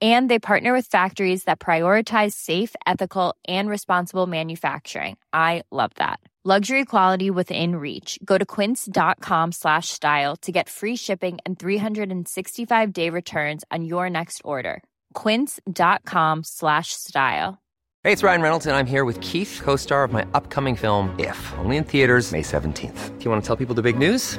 And they partner with factories that prioritize safe, ethical, and responsible manufacturing. I love that. Luxury quality within reach. Go to quince.com slash style to get free shipping and 365 day returns on your next order. Quince.com slash style. Hey, it's Ryan Reynolds, and I'm here with Keith, co star of my upcoming film, If, only in theaters, May 17th. Do you want to tell people the big news?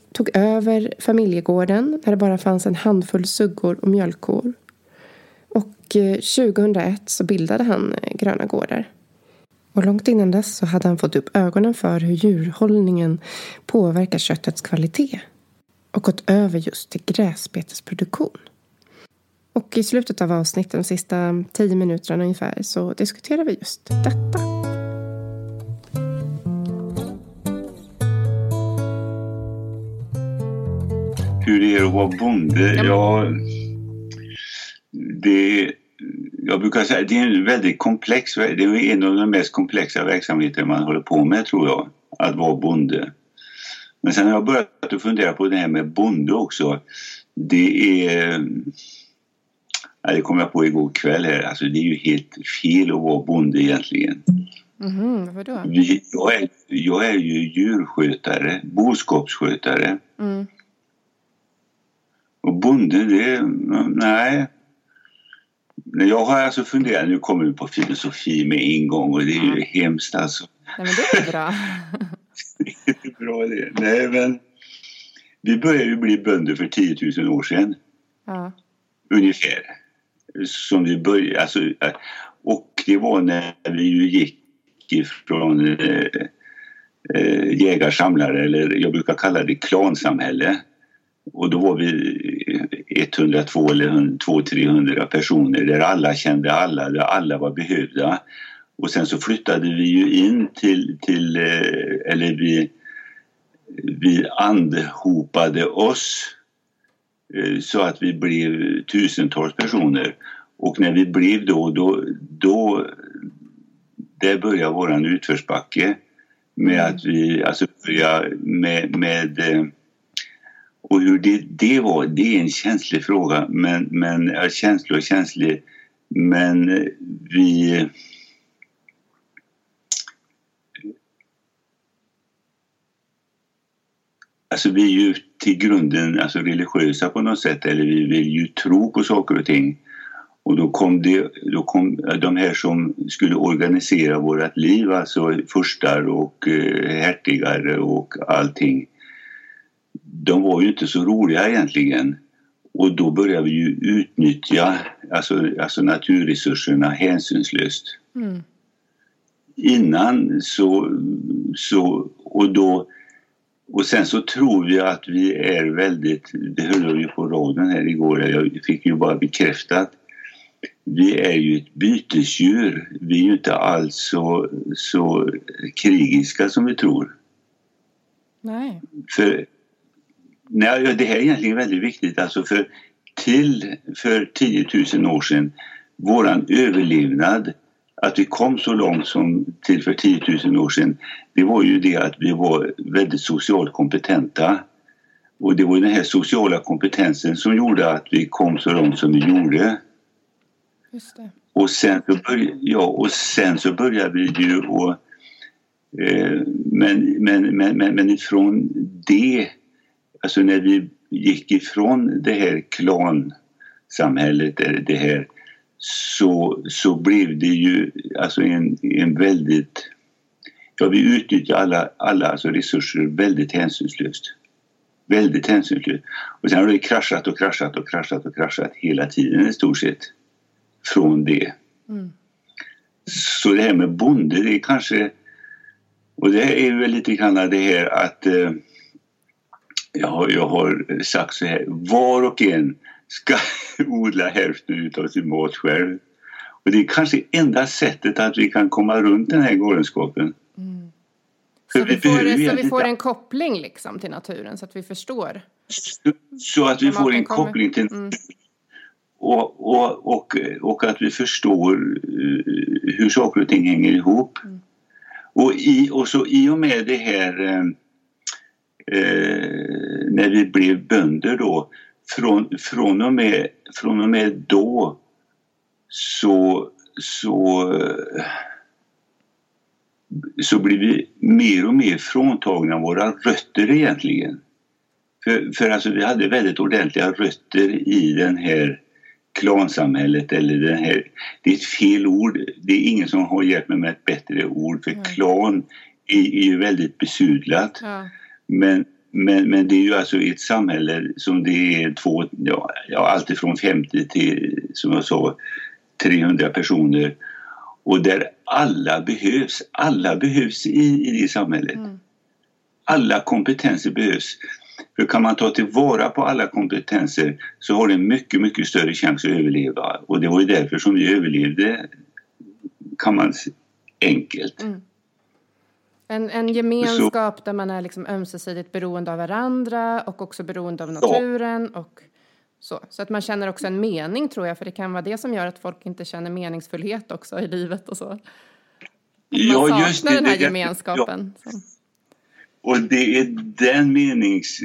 tog över familjegården där det bara fanns en handfull suggor och mjölkkor. Och eh, 2001 så bildade han eh, Gröna Gårdar. Och långt innan dess så hade han fått upp ögonen för hur djurhållningen påverkar köttets kvalitet. Och gått över just till gräsbetesproduktion. Och i slutet av avsnittet, de sista tio minuterna ungefär, så diskuterar vi just detta. Hur det är att vara bonde. Ja, det, jag brukar säga det är en väldigt komplex, det är en av de mest komplexa verksamheter man håller på med tror jag, att vara bonde. Men sen har jag börjat att fundera på det här med bonde också. Det är... Ja, det kom jag på igår kväll här. Alltså det är ju helt fel att vara bonde egentligen. Mhm, varför då? Vi, jag, är, jag är ju djurskötare, boskapsskötare. Mm. Och bonde, det... Nej. Jag har alltså funderat, nu kommer vi på filosofi med en gång och det är ju hemskt alltså. Nej, men det är bra. Det är bra det. Nej men vi började ju bli bönder för 10 000 år sedan. Ja. Ungefär. Som vi började, alltså, och det var när vi ju gick ifrån eh, eh, jägarsamlare eller jag brukar kalla det klansamhälle. Och då var vi 102 eller 200-300 personer där alla kände alla, där alla var behövda. Och sen så flyttade vi ju in till, till eh, eller vi, vi andhopade oss eh, så att vi blev tusentals personer. Och när vi blev då, då, då där började våran utförsbacke med att vi, alltså börja med, med eh, och hur det, det var, det är en känslig fråga men, men ja, känslig och känslig men eh, vi Alltså vi är ju till grunden alltså religiösa på något sätt eller vi vill ju tro på saker och ting. Och då kom, det, då kom de här som skulle organisera vårt liv, alltså furstar och eh, hertigar och allting. De var ju inte så roliga egentligen. Och då började vi ju utnyttja alltså, alltså naturresurserna hänsynslöst. Mm. Innan så, så och då och sen så tror vi att vi är väldigt, det hörde jag ju på radion här igår, jag fick ju bara bekräftat. Vi är ju ett bytesdjur. Vi är ju inte alls så, så krigiska som vi tror. Nej. För, nej, det här är egentligen väldigt viktigt. Alltså för, till för 10 000 år sedan, våran överlevnad, att vi kom så långt som till för 10 000 år sedan, det var ju det att vi var väldigt socialt kompetenta. Och det var den här sociala kompetensen som gjorde att vi kom så långt som vi gjorde. Just det. Och sen så, börj- ja, och sen så började vi ju och eh, men, men, men, men, men ifrån det, alltså när vi gick ifrån det här klansamhället, eller det här, så, så blev det ju alltså en, en väldigt... Ja, vi utnyttjar alla, alla alltså resurser väldigt hänsynslöst. Väldigt hänsynslöst. Och sen har det kraschat och kraschat och kraschat och kraschat hela tiden i stort sett. Från det. Mm. Så det här med bonde, det är kanske... Och det är väl lite grann det här att... Eh, jag, har, jag har sagt så här, var och en ska odla hälften utav sin mat själv. Och det är kanske enda sättet att vi kan komma runt den här galenskapen. För Så vi, får, så vi får en koppling liksom till naturen så att vi förstår. Så- Så att vi får en kommer. koppling till Mm. och, och, och, och att vi förstår eh, hur saker och ting hänger ihop. Mm. Och, i, och så i och med det här eh, när vi blev bönder då från, från, och, med, från och med då så, så, så blir vi mer och mer fråntagna våra rötter egentligen. För, för alltså vi hade väldigt ordentliga rötter i den här klansamhället eller den här... Det är ett fel ord. Det är ingen som har hjälpt mig med ett bättre ord för Nej. klan är, är ju väldigt besudlat. Ja. Men, men, men det är ju alltså ett samhälle som det är två, ja, alltifrån 50 till som jag sa 300 personer och där alla behövs. Alla behövs i, i det samhället. Mm. Alla kompetenser behövs. För kan man ta tillvara på alla kompetenser så har det en mycket, mycket större chans att överleva. Och det var ju därför som vi överlevde, kan man enkelt. Mm. En, en gemenskap där man är liksom ömsesidigt beroende av varandra och också beroende av naturen. Och så. så att man känner också en mening tror jag, för det kan vara det som gör att folk inte känner meningsfullhet också i livet och så. Man saknar den här det- gemenskapen. Så. Och det är den menings...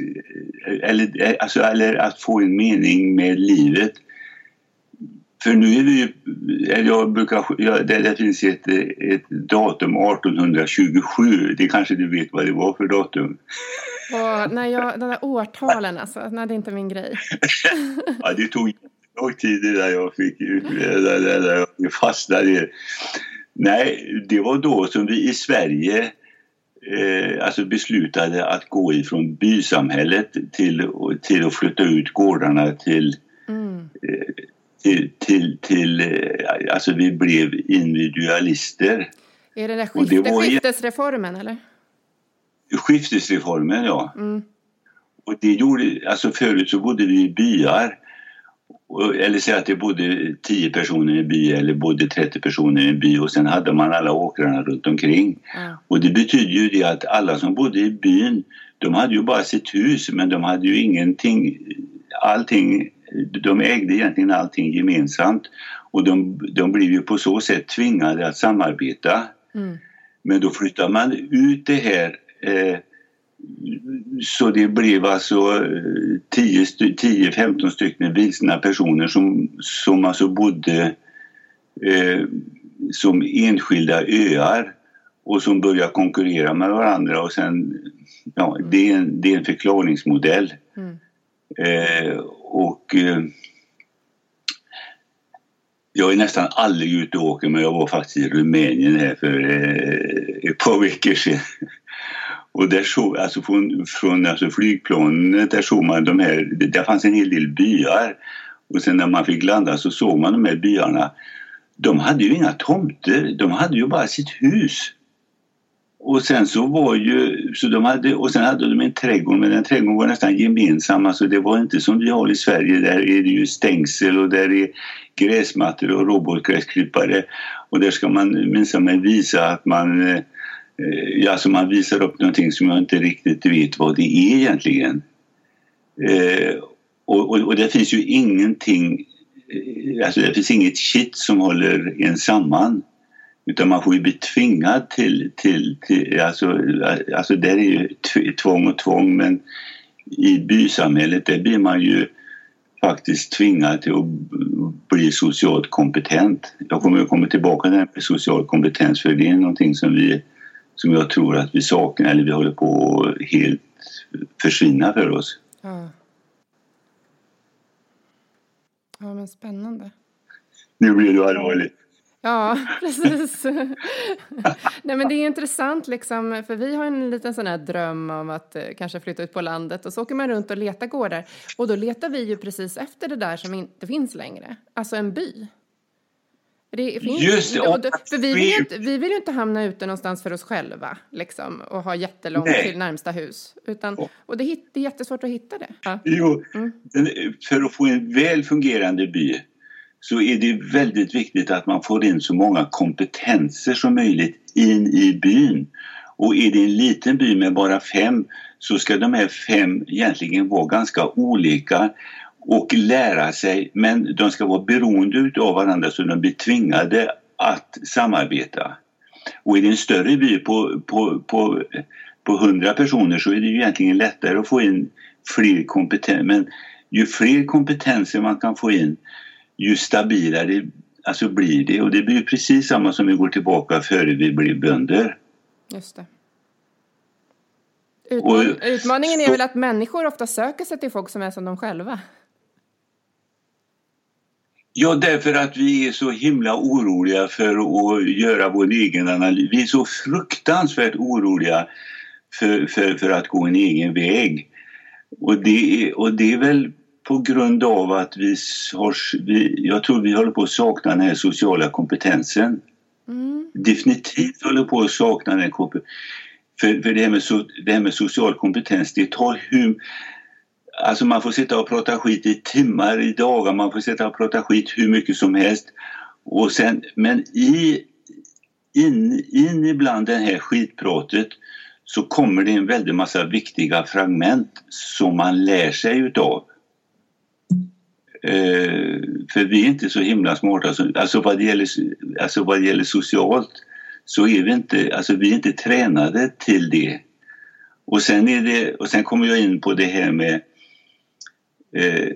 Eller, alltså, eller att få en mening med livet. För nu är vi ju... Jag brukar, ja, det, det finns ett, ett datum 1827. Det kanske du vet vad det var för datum? Och när jag, de där årtalen alltså, nej, det är inte min grej. ja, det tog lång tid innan jag fick där jag fastnade. Nej, det var då som vi i Sverige eh, alltså beslutade att gå ifrån bysamhället till, till att flytta ut gårdarna till, mm. eh, till, till, till eh, alltså vi blev individualister. Är det där skifte, det var, skiftesreformen eller? Skiftesreformen ja. Mm. Och det gjorde, alltså förut så bodde vi i byar eller säg att det bodde 10 personer i en by eller bodde 30 personer i en by och sen hade man alla åkrarna runt omkring. Mm. Och det betyder ju det att alla som bodde i byn de hade ju bara sitt hus men de hade ju ingenting, allting, de ägde egentligen allting gemensamt och de, de blev ju på så sätt tvingade att samarbeta. Mm. Men då flyttar man ut det här eh, så det blev alltså 10-15 eh, stycken vilsna personer som, som alltså bodde eh, som enskilda öar och som började konkurrera med varandra och sen, ja, det är en, det är en förklaringsmodell. Mm. Eh, och eh, jag är nästan aldrig ute och åker men jag var faktiskt i Rumänien här för eh, ett par veckor sedan. Och där såg, alltså från, från alltså flygplanet, där såg man de här, där fanns en hel del byar. Och sen när man fick landa så såg man de här byarna. De hade ju inga tomter, de hade ju bara sitt hus. Och sen så var ju, så de hade, och sen hade de en trädgård men den trädgården var nästan gemensam. Alltså det var inte som vi har i Sverige, där är det ju stängsel och där är gräsmattor och robotgräsklippare. Och där ska man minsann visa att man eh, ja, alltså man visar upp någonting som jag inte riktigt vet vad det är egentligen. Eh, och, och, och, det finns ju ingenting, eh, alltså det finns inget kitt som håller en samman. Utan man får ju bli tvingad till, till, till alltså, alltså där är ju tvång och tvång men i bysamhället där blir man ju faktiskt tvingad till att bli socialt kompetent. Jag kommer att komma tillbaka till det här med social kompetens för det är någonting som vi som jag tror att vi saknar eller vi håller på att helt försvinna för oss. Ja. Ja, men spännande. Nu blir du allvarlig. Ja, precis. Nej, men det är intressant, liksom, för vi har en liten sån här dröm om att eh, kanske flytta ut på landet och så åker man runt och letar gårdar. Och då letar vi ju precis efter det där som inte finns längre, alltså en by. Det finns, Just det! Och, för vi vill, inte, vi vill ju inte hamna ute någonstans för oss själva liksom, och ha jättelångt Nej. till närmsta hus. Utan, och det, det är jättesvårt att hitta det. Ja. Jo, mm. för att få en väl fungerande by så är det väldigt viktigt att man får in så många kompetenser som möjligt in i byn. Och är det en liten by med bara fem så ska de här fem egentligen vara ganska olika och lära sig men de ska vara beroende av varandra så de blir tvingade att samarbeta. Och är det en större by på, på, på, på 100 personer så är det ju egentligen lättare att få in fler kompetenser. Men ju fler kompetenser man kan få in ju stabilare alltså blir det. Och det blir precis samma som vi går tillbaka före vi blev bönder. Just det. Utman och, utmaningen är så, väl att människor ofta söker sig till folk som är som de själva. Ja, därför att vi är så himla oroliga för att göra vår egen analys. Vi är så fruktansvärt oroliga för, för, för att gå en egen väg. Och det, är, och det är väl på grund av att vi har, vi, jag tror vi håller på att sakna den här sociala kompetensen. Mm. Definitivt håller på att sakna den kompetensen. För, för det, här med, det här med social kompetens, det tar hur Alltså man får sitta och prata skit i timmar, i dagar, man får sitta och prata skit hur mycket som helst. Och sen, men i, in, in ibland det här skitpratet så kommer det en väldig massa viktiga fragment som man lär sig utav. Eh, för vi är inte så himla smarta. Alltså vad det gäller, alltså vad det gäller socialt så är vi inte, alltså vi är inte tränade till det. Och sen, är det, och sen kommer jag in på det här med eh,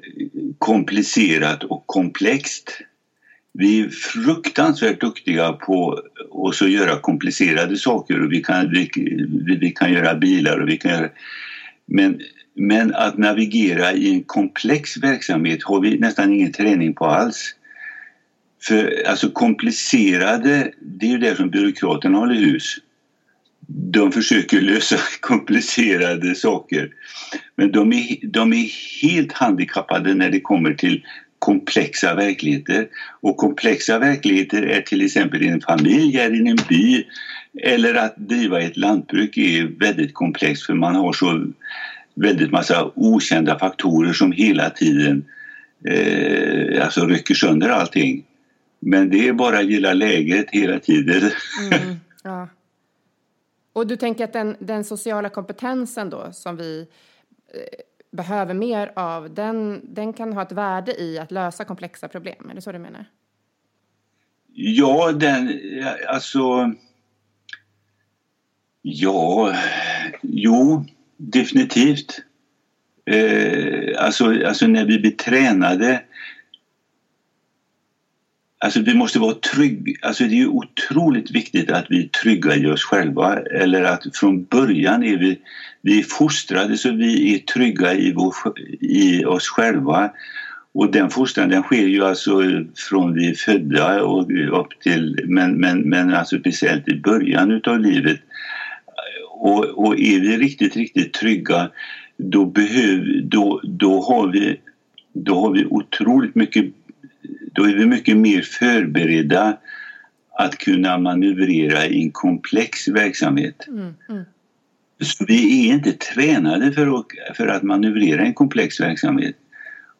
komplicerat och komplext. Vi är fruktansvärt duktiga på att göra komplicerade saker och vi kan, vi, vi kan göra bilar och vi kan göra... Men, men att navigera i en komplex verksamhet har vi nästan ingen träning på alls. För alltså komplicerade, det är ju det som byråkraterna håller hus. De försöker lösa komplicerade saker. Men de är, de är helt handikappade när det kommer till komplexa verkligheter. Och komplexa verkligheter är till exempel i en familj, är i en by eller att driva ett lantbruk är väldigt komplext för man har så väldigt massa okända faktorer som hela tiden eh, alltså rycker sönder allting. Men det är bara att gilla läget hela tiden. Mm, ja. Och du tänker att den, den sociala kompetensen då som vi eh, behöver mer av, den, den kan ha ett värde i att lösa komplexa problem? Är det så du menar? Ja, den, alltså... Ja, jo, definitivt. Eh, alltså, alltså när vi blir tränade Alltså vi måste vara trygga. Alltså det är otroligt viktigt att vi är trygga i oss själva. Eller att från början är vi, vi är fostrade så vi är trygga i, vår, i oss själva. Och den fostran den sker ju alltså från vi är födda och upp till, men, men, men alltså speciellt i början utav livet. Och, och är vi riktigt, riktigt trygga då, behöv, då, då, har vi, då har vi otroligt mycket då är vi mycket mer förberedda att kunna manövrera i en komplex verksamhet. Mm, mm. Så vi är inte tränade för att, för att manövrera en komplex verksamhet.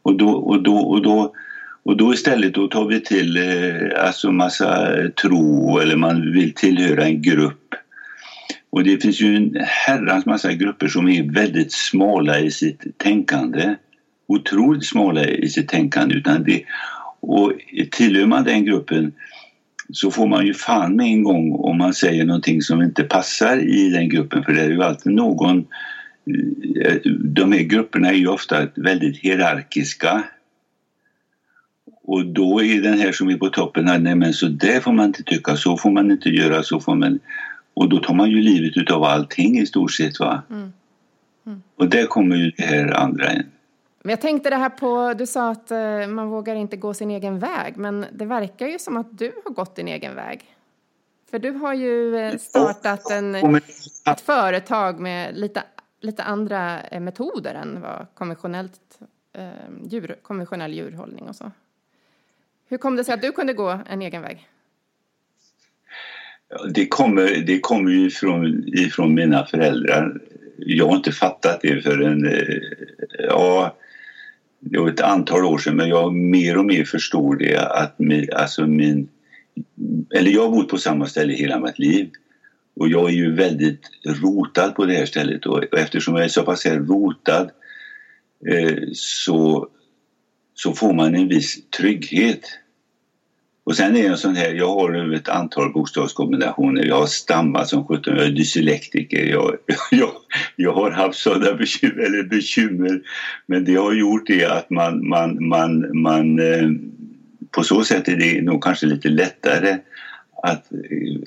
Och då, och då, och då, och då istället då tar vi till eh, alltså massa tro eller man vill tillhöra en grupp. Och det finns ju en herrans massa grupper som är väldigt smala i sitt tänkande. Otroligt smala i sitt tänkande. Utan det, och tillhör man den gruppen så får man ju fan med en gång om man säger någonting som inte passar i den gruppen för det är ju alltid någon eh, de här grupperna är ju ofta väldigt hierarkiska och då är den här som är på toppen nej men så där får man inte tycka, så får man inte göra, så får man... Och då tar man ju livet utav allting i stort sett va. Mm. Mm. Och där kommer ju det här andra in. Men jag tänkte det här på, du sa att eh, man vågar inte gå sin egen väg, men det verkar ju som att du har gått din egen väg. För du har ju eh, startat en, ett företag med lite, lite andra eh, metoder än vad konventionellt, djur, konventionell djurhållning och så. Hur kom det sig att du kunde gå en egen väg? Det kommer, det kommer ju ifrån, ifrån mina föräldrar. Jag har inte fattat det förrän eh, ja, det var ett antal år sedan men jag mer och mer förstår det att min, alltså min, eller jag har bott på samma ställe hela mitt liv. Och jag är ju väldigt rotad på det här stället. Och eftersom jag är så pass här rotad eh, så, så får man en viss trygghet och sen är jag sån här, jag har ett antal bokstavskombinationer. Jag har stammat som sjutton, jag är dyslektiker. Jag, jag, jag har haft sådana bekymmer, eller bekymmer. Men det har gjort det att man, man, man, man eh, på så sätt är det nog kanske lite lättare att,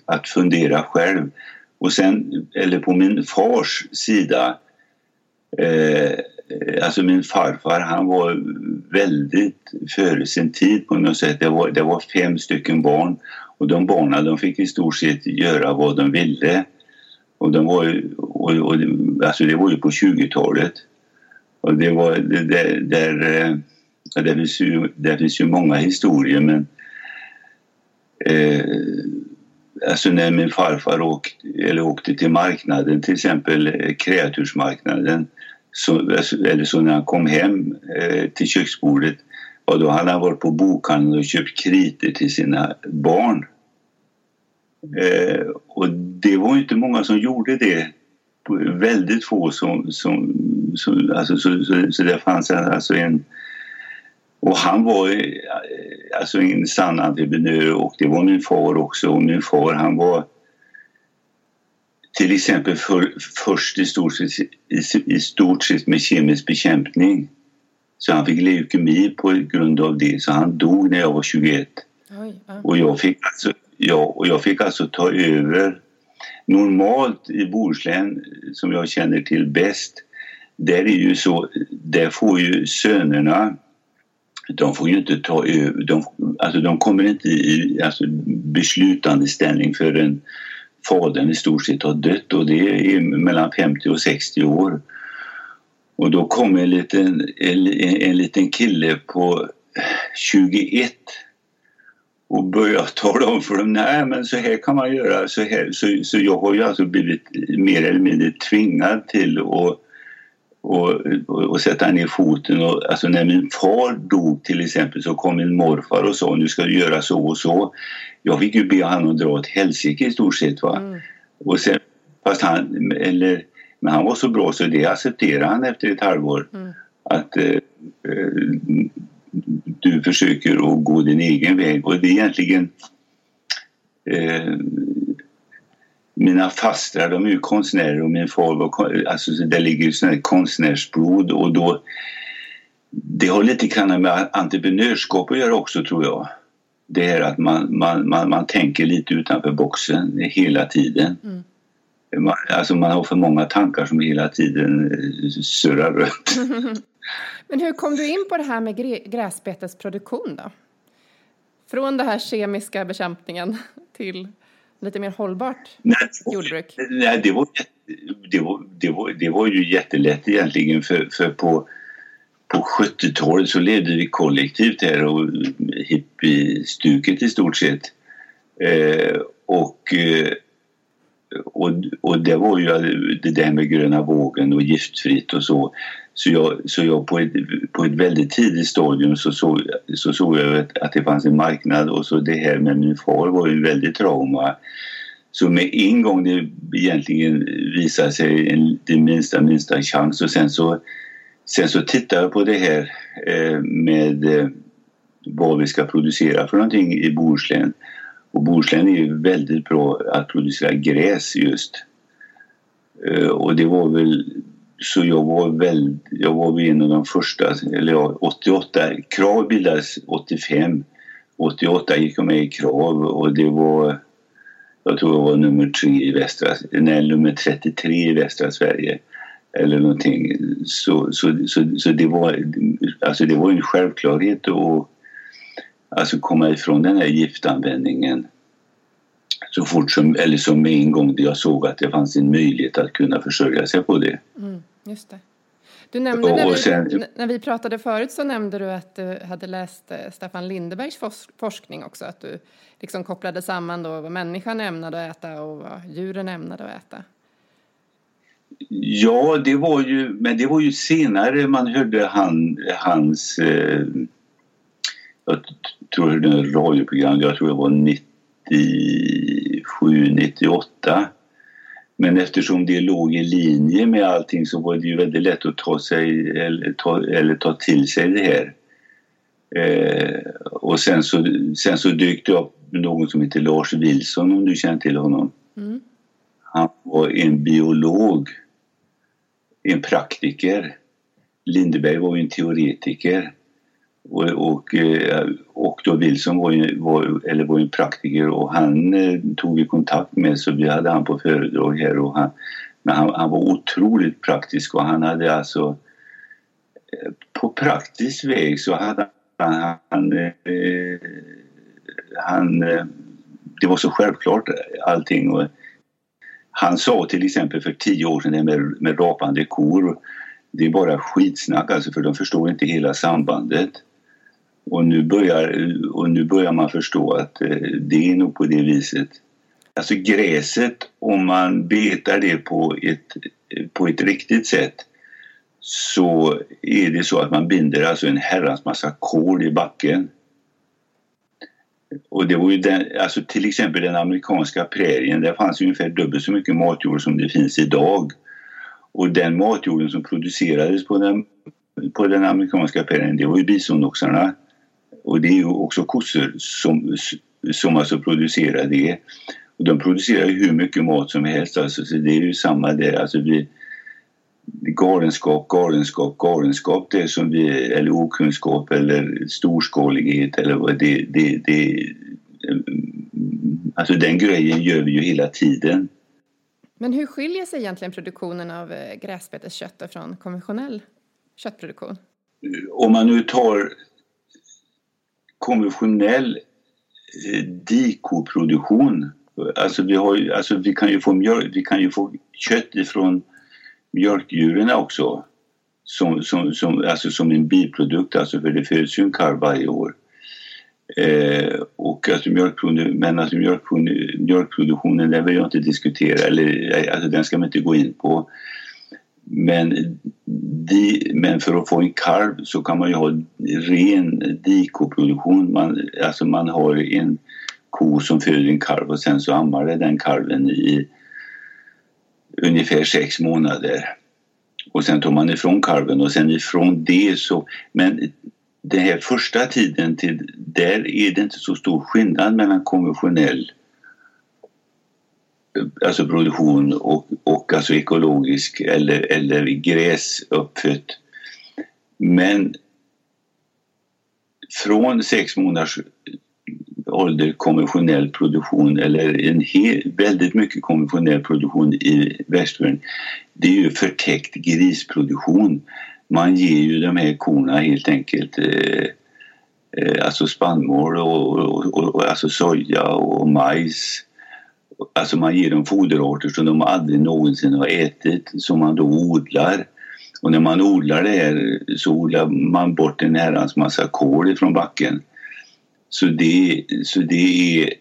att fundera själv. Och sen, eller på min fars sida Eh, alltså min farfar han var väldigt före sin tid på något sätt. Det var, det var fem stycken barn och de barnen de fick i stort sett göra vad de ville. Och, de var, och, och, alltså det var ju på 20-talet. Och det var där, eh, där, där, finns ju, där finns ju många historier men eh, alltså när min farfar åkte, eller åkte till marknaden till exempel eh, kreatursmarknaden så, eller så när han kom hem eh, till köksbordet och då hade han varit på bokhandeln och köpt kriter till sina barn. Eh, och det var inte många som gjorde det. Väldigt få som... som, som alltså, så, så, så det fanns alltså en... Och han var eh, alltså en sann entreprenör och det var min far också. Och min far han var till exempel för, först i stort, sett, i, i stort sett med kemisk bekämpning. Så han fick leukemi på grund av det, så han dog när jag var 21. Oj, ja. Och jag fick alltså, ja, och jag fick alltså ta över. Normalt i Bohuslän, som jag känner till bäst, där är ju så, där får ju sönerna de får ju inte ta över, de, alltså de kommer inte i alltså beslutande ställning förrän fadern i stort sett har dött och det är mellan 50 och 60 år. Och då kom en liten, en, en liten kille på 21 och började tala om för dem, nej men så här kan man göra, så här. Så, så jag har ju alltså blivit mer eller mindre tvingad till att och, och, och, sätta ner foten. Och, alltså när min far dog till exempel så kom min morfar och sa nu ska du göra så och så. Jag fick ju be honom dra åt helsike i stort sett. Va? Mm. Och sen, fast han, eller, men han var så bra så det accepterade han efter ett halvår. Mm. Att eh, eh du försöker att gå din egen väg. Och det är egentligen eh, mina fastrar de är ju konstnärer och min far var alltså där ligger ju sån här konstnärsblod och då det har lite grann med entreprenörskap att göra också tror jag. Det är att man, man, man, man tänker lite utanför boxen hela tiden. Mm. Man, alltså man har för många tankar som hela tiden eh, surrar runt. Men hur kom du in på det här med gräsbetesproduktion då? Från den här kemiska bekämpningen till lite mer hållbart nej, jordbruk? Nej, det var, det, var, det, var, det var ju jättelätt egentligen för, för på, på 70-talet så levde vi kollektivt här och hippiestuket i stort sett. Eh, och, eh, och, och det var ju det där med gröna vågen och giftfritt och så. Så jag, så jag på, ett, på ett väldigt tidigt stadium så såg, så såg jag att, att det fanns en marknad och så det här med min far var ju väldigt trauma. Så med en gång det egentligen visade sig en, den minsta, minsta chans och sen så, sen så tittade jag på det här eh, med eh, vad vi ska producera för någonting i Bohuslän. Och Bohuslän är ju väldigt bra att producera gräs just. Eh, och det var väl så jag var väl, jag var en av de första, eller ja, 88, Krav bildades 85. 88 gick jag med i Krav och det var, jag tror jag var nummer tre i västra, nej nummer 33 i västra Sverige. Eller någonting. Så, så, så, så det var, alltså det var en självklarhet att alltså komma ifrån den här giftanvändningen så fort som, eller som med en gång jag såg att det fanns en möjlighet att kunna försörja sig på det. Mm, just det. Du nämnde när vi, sen, när vi pratade förut så nämnde du att du hade läst eh, Staffan Lindebergs forskning också, att du liksom kopplade samman då vad människan ämnade att äta och vad djuren ämnade att äta. Ja, det var ju, men det var ju senare man hörde han, hans, eh, jag tror det var radioprogram, jag tror det var 90 97, 98. Men eftersom det låg i linje med allting så var det ju väldigt lätt att ta sig eller ta, eller ta till sig det här. Eh, och sen så, sen så dök det upp någon som heter Lars Wilson om du känner till honom. Mm. Han var en biolog, en praktiker. Lindeberg var ju en teoretiker. Och, och, eh, och då Wilson var, ju, var, eller var en praktiker och han eh, tog vi kontakt med så vi hade han på föredrag här och han, men han, han var otroligt praktisk och han hade alltså eh, på praktisk väg så hade han, han, han det var så självklart allting och han sa till exempel för tio år sedan med, med rapande kor det är bara skitsnack alltså för de förstår inte hela sambandet. Och nu börjar, och nu börjar man förstå att eh, det är nog på det viset. Alltså gräset, om man betar det på ett, på ett riktigt sätt så är det så att man binder alltså en herrans massa kol i backen. Och det var ju den, alltså till exempel den amerikanska prärien, där fanns ungefär dubbelt så mycket matjord som det finns idag. Och den matjorden som producerades på den, på den amerikanska prärien, det var ju bisonoxarna. Och det är ju också kossor som, som alltså producerar det. Och de producerar hur mycket mat som helst. Alltså, så det är ju samma där. Alltså, vi, galenskap, galenskap, galenskap. Det som vi, eller okunskap eller storskalighet eller vad det, det, det Alltså den grejen gör vi ju hela tiden. Men hur skiljer sig egentligen produktionen av eh, gräsbeteskött från konventionell köttproduktion? Om man nu tar konventionell eh, dikoproduktion. Alltså vi, har, alltså vi, kan ju få mjölk, vi kan ju få kött ifrån mjölkdjuren också. Som, som, som, alltså som en biprodukt, alltså för det föds ju en kalv varje år. Eh, och alltså mjölkproduktionen, men alltså mjölkproduktionen, mjölkproduktionen den vill jag inte diskutera, eller alltså den ska man inte gå in på. Men, di, men för att få en kalv så kan man ju ha ren dikoproduktion. Man, alltså man har en ko som föder en kalv och sen så ammar det den kalven i ungefär sex månader. Och sen tar man ifrån kalven och sen ifrån det så... Men den här första tiden till där är det inte så stor skillnad mellan konventionell alltså produktion och, och alltså ekologisk eller, eller gräsuppfött. Men från sex månaders ålder konventionell produktion eller en hel, väldigt mycket konventionell produktion i västvärlden det är ju förtäckt grisproduktion. Man ger ju de här korna helt enkelt eh, eh, alltså spannmål och, och, och, och, alltså soja och majs Alltså man ger dem foderarter som de aldrig någonsin har ätit som man då odlar. Och när man odlar det här så odlar man bort en herrans massa kol ifrån backen. Så det, så det är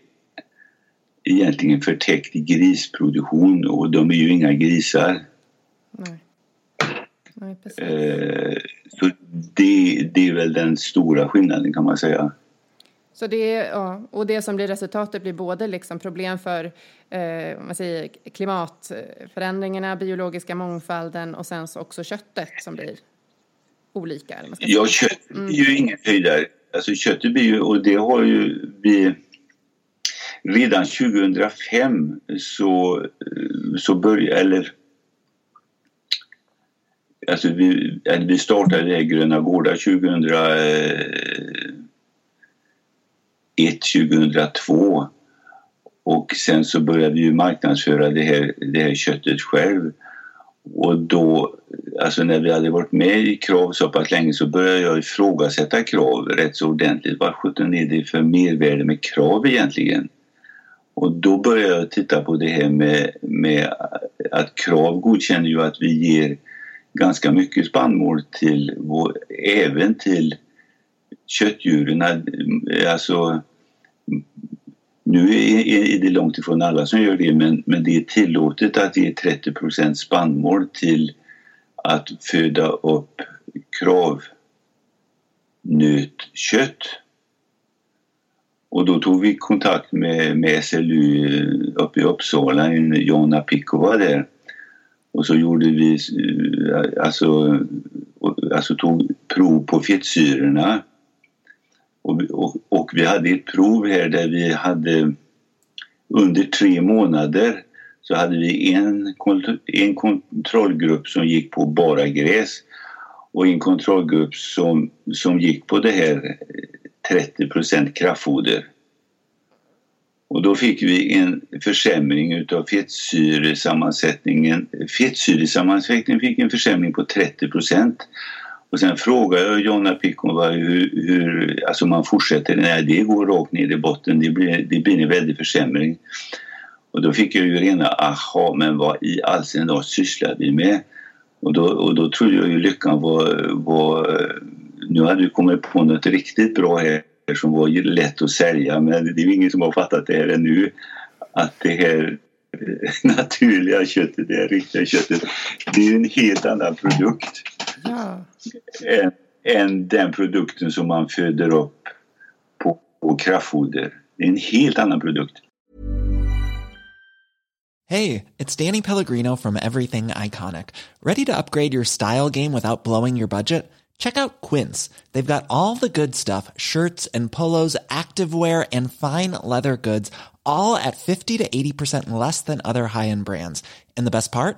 egentligen förtäckt grisproduktion och de är ju inga grisar. Nej. Nej, eh, så det, det är väl den stora skillnaden kan man säga. Så det, ja, och det som blir resultatet blir både liksom problem för eh, man säger, klimatförändringarna, biologiska mångfalden och sen så också köttet som blir olika. Eller man ska ja, kött mm. är ju ingen höjdare. Alltså köttet blir ju, och det har ju vi redan 2005 så, så började, eller Alltså vi, vi startade Gröna Gårdar 2000 2002 och sen så började vi marknadsföra det här, det här köttet själv. Och då, alltså när vi hade varit med i Krav så pass länge så började jag ifrågasätta Krav rätt så ordentligt. Vad sjutton är det för mervärde med Krav egentligen? Och då började jag titta på det här med, med att Krav godkänner ju att vi ger ganska mycket spannmål till vår, även till köttdjuren, eh, alltså nu är det långt ifrån alla som gör det men, men det är tillåtet att ge 30% spannmål till att föda upp kravnötkött. Och då tog vi kontakt med, med SLU eh, uppe i Uppsala, Jonna Pikova där. Och så gjorde vi, eh, alltså, alltså tog prov på fettsyrorna och, och, och, vi hade ett prov här där vi hade under tre månader så hade vi en, en kontrollgrupp som gick på bara gräs och en kontrollgrupp som, som gick på det här eh, 30 kraftfoder. Och då fick vi en försämring utav fettsyresammansättningen. Fettsyresammansättningen fick en försämring på 30 och sen frågade jag Jonna Pikova hur, hur alltså man fortsätter. Nej, det går rakt ner i botten. Det blir, det blir en väldig försämring. Och då fick jag ju rena aha, men vad i all sin dag sysslar vi med? Och då, och då trodde jag ju lyckan var, var... Nu hade vi kommit på något riktigt bra här som var lätt att sälja men det är ingen som har fattat det här ännu. Att det här eh, naturliga köttet, det riktiga köttet, det är en helt annan produkt ja. än, än den produkten som man föder upp på, på kraftfoder. Det är en helt annan produkt. Hej, it's Danny Pellegrino from Everything Iconic. Ready to upgrade your style game without blowing your budget? Check out Quince. They've got all the good stuff shirts and polos, activewear, and fine leather goods, all at 50 to 80% less than other high end brands. And the best part?